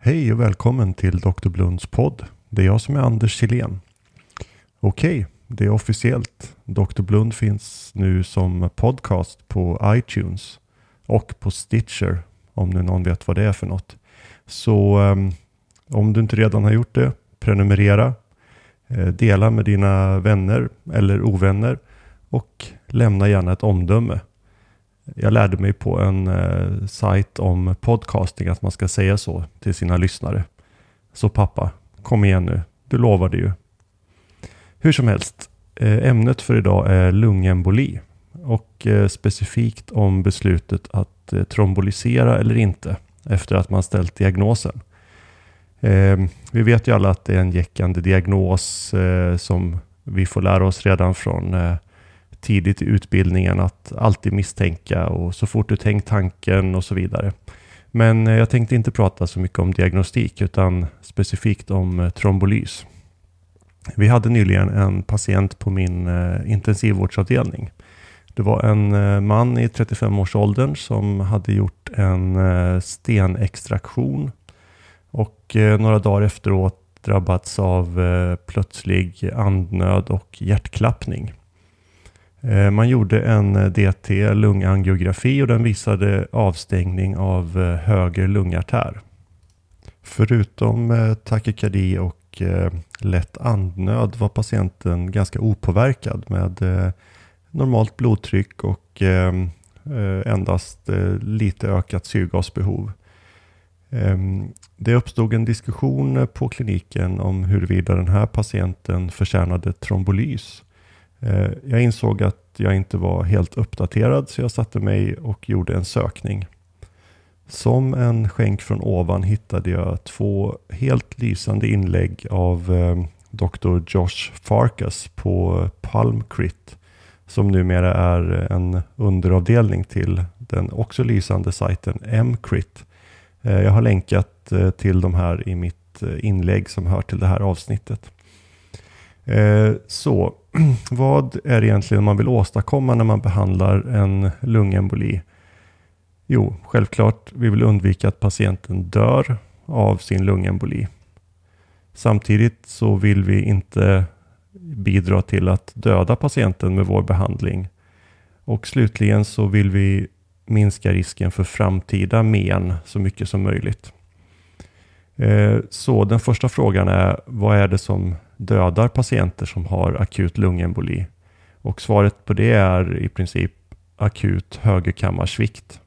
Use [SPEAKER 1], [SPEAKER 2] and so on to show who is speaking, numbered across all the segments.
[SPEAKER 1] Hej och välkommen till Dr. Blunds podd. Det är jag som är Anders Silén. Okej, det är officiellt. Dr. Blund finns nu som podcast på iTunes och på Stitcher om nu någon vet vad det är för något. Så um, om du inte redan har gjort det, prenumerera, eh, dela med dina vänner eller ovänner och lämna gärna ett omdöme. Jag lärde mig på en eh, sajt om podcasting att man ska säga så till sina lyssnare. Så pappa, kom igen nu. Du lovade ju. Hur som helst, eh, ämnet för idag är lungemboli och eh, specifikt om beslutet att eh, trombolisera eller inte efter att man ställt diagnosen. Eh, vi vet ju alla att det är en jäckande diagnos eh, som vi får lära oss redan från eh, tidigt i utbildningen att alltid misstänka och så fort du tänkt tanken och så vidare. Men eh, jag tänkte inte prata så mycket om diagnostik utan specifikt om eh, trombolys. Vi hade nyligen en patient på min eh, intensivvårdsavdelning. Det var en man i 35-årsåldern som hade gjort en stenextraktion och några dagar efteråt drabbats av plötslig andnöd och hjärtklappning. Eh, man gjorde en eh, DT lungangiografi och den visade avstängning av eh, höger lungartär. Förutom takykardi och lätt andnöd var patienten ganska opåverkad med normalt blodtryck och endast lite ökat syrgasbehov. Ehm, det uppstod en diskussion på kliniken om huruvida den här patienten förtjänade trombolys. Eh, jag insåg att jag inte var helt uppdaterad så jag satte mig och gjorde en sökning. Som en skänk från ovan hittade jag två helt lysande inlägg av eh, Dr. Josh Farkas på Palmcrit som numera är en underavdelning till den också lysande sajten Mcrit. Eh, jag har länkat till de här i mitt inlägg som hör till det här avsnittet. Så vad är det egentligen man vill åstadkomma när man behandlar en lungemboli? Jo, självklart, vi vill undvika att patienten dör av sin lungemboli. Samtidigt så vill vi inte bidra till att döda patienten med vår behandling. Och slutligen så vill vi minska risken för framtida men så mycket som möjligt. Eh, så den första frågan är, vad är det som dödar patienter som har akut lungemboli? Och svaret på det är i princip akut högerkammarsvikt.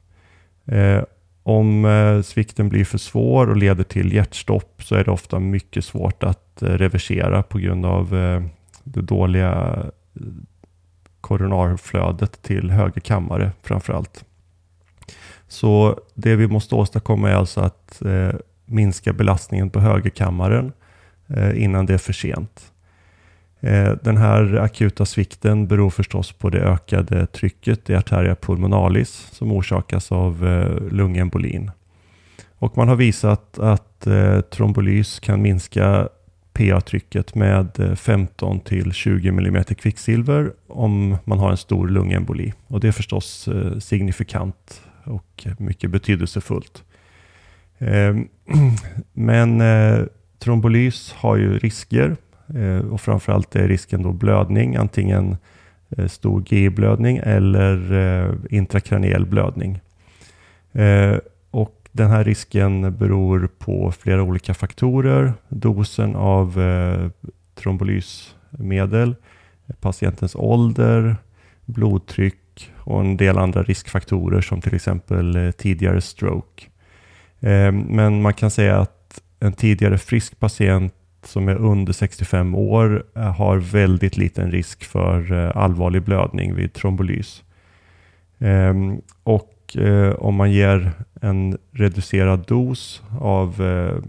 [SPEAKER 1] Eh, om eh, svikten blir för svår och leder till hjärtstopp så är det ofta mycket svårt att eh, reversera på grund av eh, det dåliga eh, koronarflödet till höger kammare framförallt. Så det vi måste åstadkomma är alltså att minska belastningen på högerkammaren Eh, innan det är för sent. Eh, den här akuta svikten beror förstås på det ökade trycket i arteria pulmonalis som orsakas av eh, lungembolin. Och man har visat att trombolys kan minska PA-trycket med 15 till 20 mm kvicksilver om man har en stor lungemboli. Och det är förstås signifikant och mycket betydelsefullt. Ehm, men trombolys har ju risker eh, och framförallt är risken då blödning, antingen eh, stor GI-blödning eller eh, intrakraniell blödning. Eh, och den här risken beror på flera olika faktorer. Dosen av eh, trombolysmedel, patientens ålder, blodtryck och en del andra riskfaktorer som till exempel tidigare stroke. Men man kan säga att en tidigare frisk patient som är under 65 år eh, har väldigt liten risk för eh, allvarlig blödning vid trombolys. Ehm, och eh, om man ger en reducerad dos av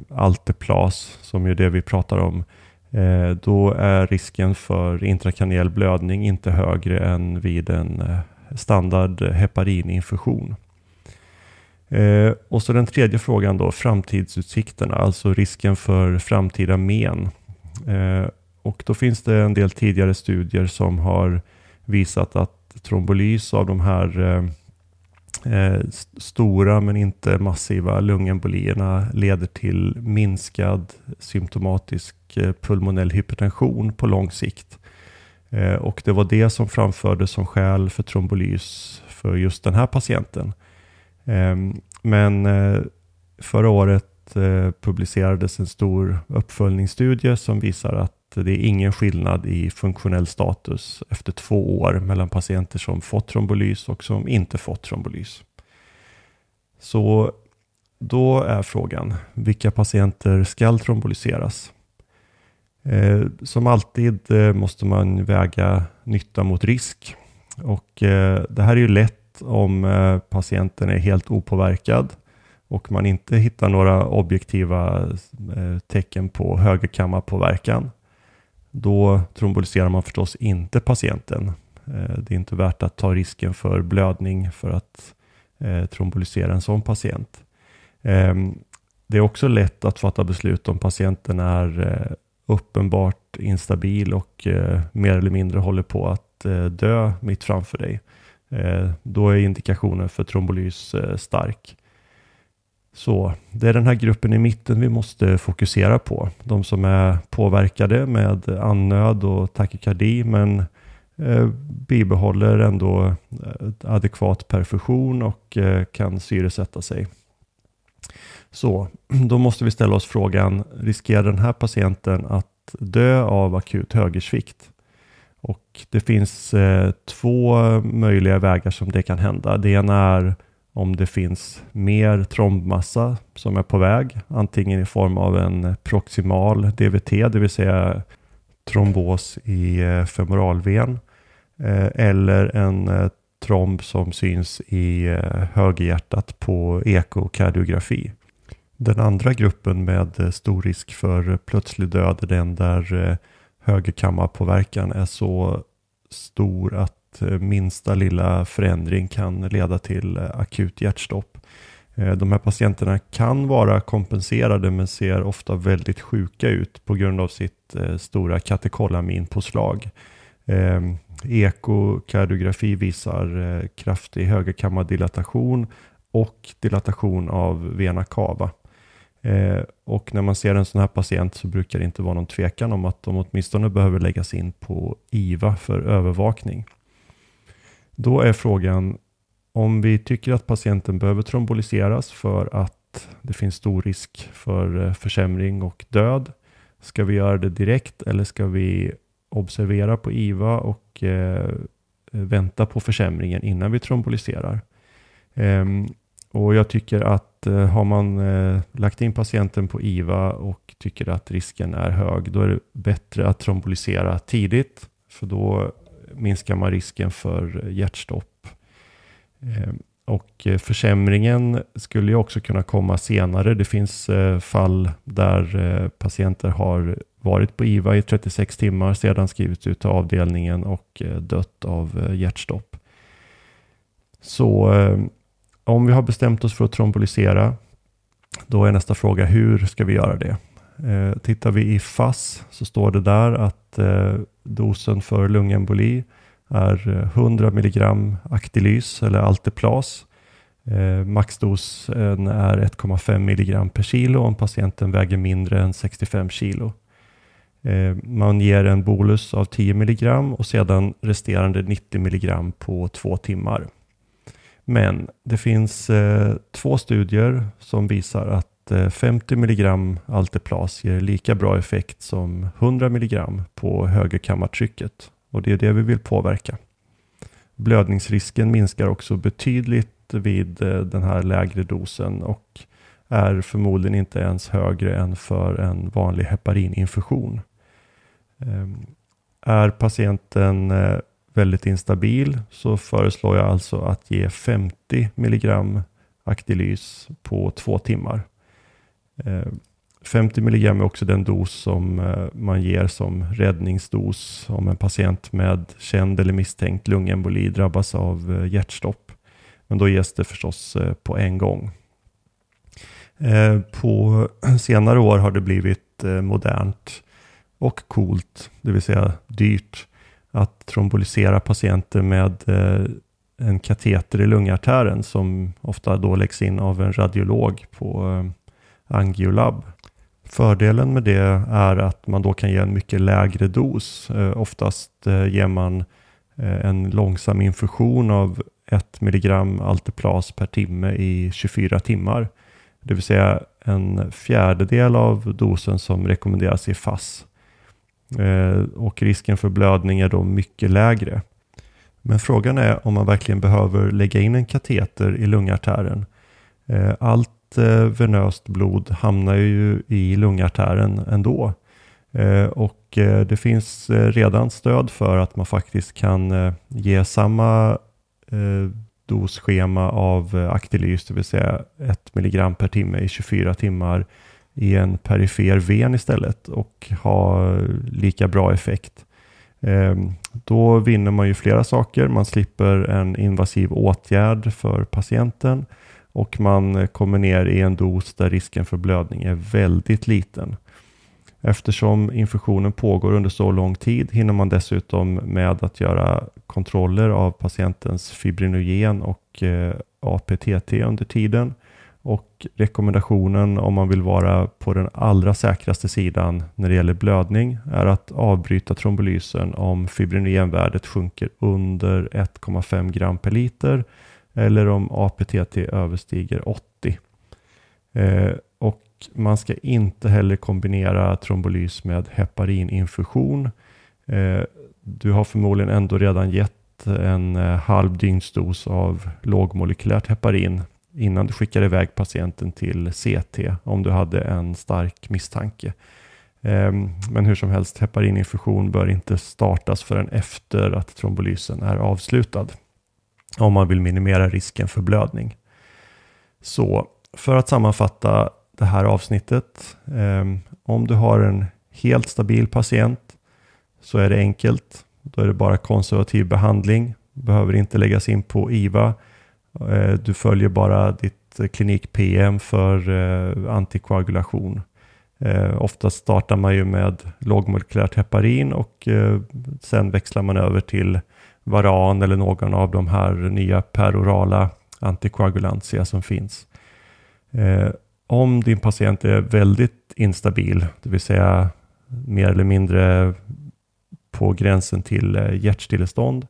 [SPEAKER 1] Alteplas, som är det vi pratar om, då är risken för intrakraniell blödning inte högre än vid en standard heparininfektion. Eh, och så den tredje frågan då, framtidsutsikterna, alltså risken för framtida men. Eh, och då finns det en del tidigare studier som har visat att trombolys av de här eh, eh st stora men inte massiva lungembolierna leder till minskad symptomatisk eh, pulmonell hypertension på lång sikt. Eh, och det var det som framfördes som skäl för trombolys för just den här patienten. Ehm, men eh, förra året eh, publicerades en stor uppföljningsstudie som visar att det är ingen skillnad i funktionell status efter två år mellan patienter som fått trombolys och som inte fått trombolys. Så då är frågan, vilka patienter ska trombolyseras? Eh, som alltid eh, måste man väga nytta mot risk. Och eh, det här är ju lätt om eh, patienten är helt opåverkad och man inte hittar några objektiva eh, tecken på högerkammarpåverkan. Då tromboliserar man förstås inte patienten. Eh, det är inte värt att ta risken för blödning för att trombolisera en sån patient. Ehm, det är också lätt att fatta beslut om patienten är uppenbart instabil och mer eller mindre håller på att dö mitt framför dig. Eh, då är indikationen för trombolys eh, stark. Så det är den här gruppen i mitten vi måste fokusera på. De som är påverkade med annöd och takykardi men eh, bibehåller ändå adekvat perfusion och kan syresätta sig. Så då måste vi ställa oss frågan, riskerar den här patienten att dö av akut högersvikt? Och det finns eh, två möjliga vägar som det kan hända. Det ena är om det finns mer trombmassa som är på väg, antingen i form av en proximal DVT, det vill säga trombos i eh, femoralven, eh, eller en eh, tromb som syns i högerhjärtat på ekokardiografi. Den andra gruppen med stor risk för plötslig död är den där högerkammarpåverkan är så stor att eh, minsta lilla förändring kan leda till eh, akut hjärtstopp. Eh, de här patienterna kan vara kompenserade men ser ofta väldigt sjuka ut på grund av sitt stora katekolaminpåslag. Ehm, Ekokardiografi visar kraftig högerkammardilatation och dilatation av vena cava. Eh, och när man ser en sån här patient så brukar det inte vara någon tvekan om att de åtminstone behöver läggas in på IVA för övervakning. Då är frågan om vi tycker att patienten behöver tromboliseras för att det finns stor risk för eh, försämring och död. Ska vi göra det direkt eller ska vi observera på IVA och eh, vänta på försämringen innan vi tromboliserar? Ehm, och jag tycker att Eh, har man eh, lagt in patienten på IVA och tycker att risken är hög, då är det bättre att trombolisera tidigt, för då minskar man risken för hjärtstopp. Ehm, eh, och försämringen skulle ju också kunna komma senare. Det finns eh, fall där eh, patienter har varit på IVA i 36 timmar, sedan skrivits ut till avdelningen och dött av hjärtstopp. Så ehm, om vi har bestämt oss för att trombolisera, då är nästa fråga hur ska vi göra det? Eh, tittar vi i FASS så står det där att eh, dosen för lungemboli är 100 mg Actilys eller Alteplas. Eh, maxdosen är 1,5 mg per kilo om patienten väger mindre än 65 kilo. Eh, man ger en bolus av 10 mg och sedan resterande 90 mg på två timmar. Men det finns eh, två studier som visar att 50 mg Alteplas ger lika bra effekt som 100 mg på högerkammartrycket och det är det vi vill påverka. Blödningsrisken minskar också betydligt vid eh, den här lägre dosen och är förmodligen inte ens högre än för en vanlig heparininfektion. Ehm, är patienten eh, väldigt instabil så föreslår jag alltså att ge 50 milligram Actilys på två timmar. Eh, 50 milligram är också den dos som eh, man ger som räddningsdos om en patient med känd eller misstänkt lungemboli drabbas av eh, hjärtstopp. Men då ges det förstås på en gång. På senare år har det blivit modernt och coolt, det vill säga dyrt, att trombolisera patienter med eh, en kateter i lungartären som ofta då läggs in av en radiolog på eh, angiolab. Fördelen med det är att man då kan ge en mycket lägre dos. Eh, oftast ger man en långsam infusion av 1 milligram Alteplas per timme i 24 timmar. Det vill säga en fjärdedel av dosen som rekommenderas i FASS. Eh, och risken för blödning är då mycket lägre. Men frågan är om man verkligen behöver lägga in en kateter i lungartären. Eh, allt eh, venöst blod hamnar ju i lungartären ändå. Och det finns redan stöd för att man faktiskt kan ge samma dosschema av Actilys, det vill säga 1 mg per timme i 24 timmar i en perifer ven istället och ha lika bra effekt. Ehm, då vinner man ju flera saker. Man slipper en invasiv åtgärd för patienten och man kommer ner i en dos där risken för blödning är väldigt liten. Eftersom infektionen pågår under så lång tid hinner man dessutom med att göra kontroller av patientens fibrinogen och eh, APTT under tiden. Och rekommendationen om man vill vara på den allra säkraste sidan när det gäller blödning är att avbryta trombolysen om fibrinogenvärdet sjunker under 1,5 gram per liter eller om APTT överstiger 80. Eh, och man ska inte heller kombinera trombolys med heparininfusion. Eh, du har förmodligen ändå redan gett en eh, halv dygnsdos av lågmolekylärt heparin innan du skickar iväg patienten till CT om du hade en stark misstanke. Ehm, men hur som helst, heparininfusion bör inte startas förrän efter att trombolysen är avslutad om man vill minimera risken för blödning. Så för att sammanfatta det här avsnittet. Ehm, om du har en helt stabil patient så är det enkelt. Då är det bara konservativ behandling. Behöver inte läggas in på IVA. Eh, du följer bara ditt eh, klinik-PM för eh, antikoagulation. Oftast startar man ju med lågmolekylärt heparin och sen växlar man över till Varan eller någon av de här nya perorala antikoagulantia som finns. Om din patient är väldigt instabil, det vill säga mer eller mindre på gränsen till hjärtstillestånd,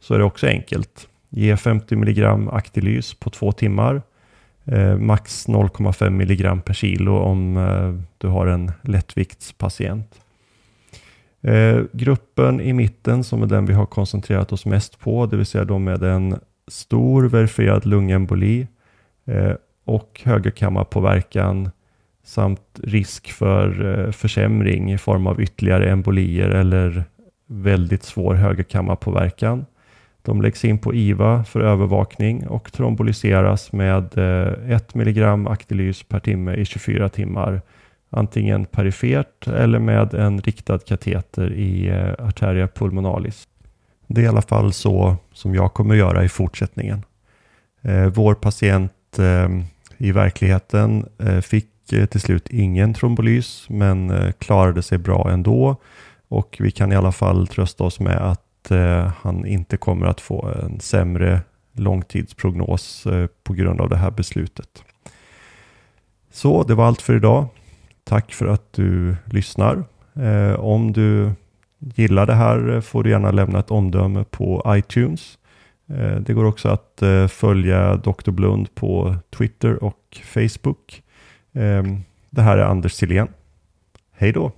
[SPEAKER 1] så är det också enkelt. Ge 50 mg Actilys på två timmar, eh, max 0,5 mg per kilo om eh, du har en lättviktspatient. Eh, gruppen i mitten som är den vi har koncentrerat oss mest på, det vill säga de med en stor verifierad lungemboli eh, och högerkammarpåverkan samt risk för eh, försämring i form av ytterligare embolier eller väldigt svår högerkammarpåverkan. De läggs in på IVA för övervakning och tromboliseras med 1 mg Actilys per timme i 24 timmar. Antingen perifert eller med en riktad kateter i eh, arteria pulmonalis. Det är i alla fall så som jag kommer göra i fortsättningen. Eh, vår patient eh, i verkligheten. Fick till slut ingen trombolys men klarade sig bra ändå. Och vi kan i alla fall trösta oss med att Eh, han inte kommer att få en sämre långtidsprognos eh, på grund av det här beslutet. Så det var allt för idag. Tack för att du lyssnar. Eh, om du gillar det här får du gärna lämna ett omdöme på iTunes. Det går också att följa Dr. Blund på Twitter och Facebook. Det här är Anders Silén. Hej då!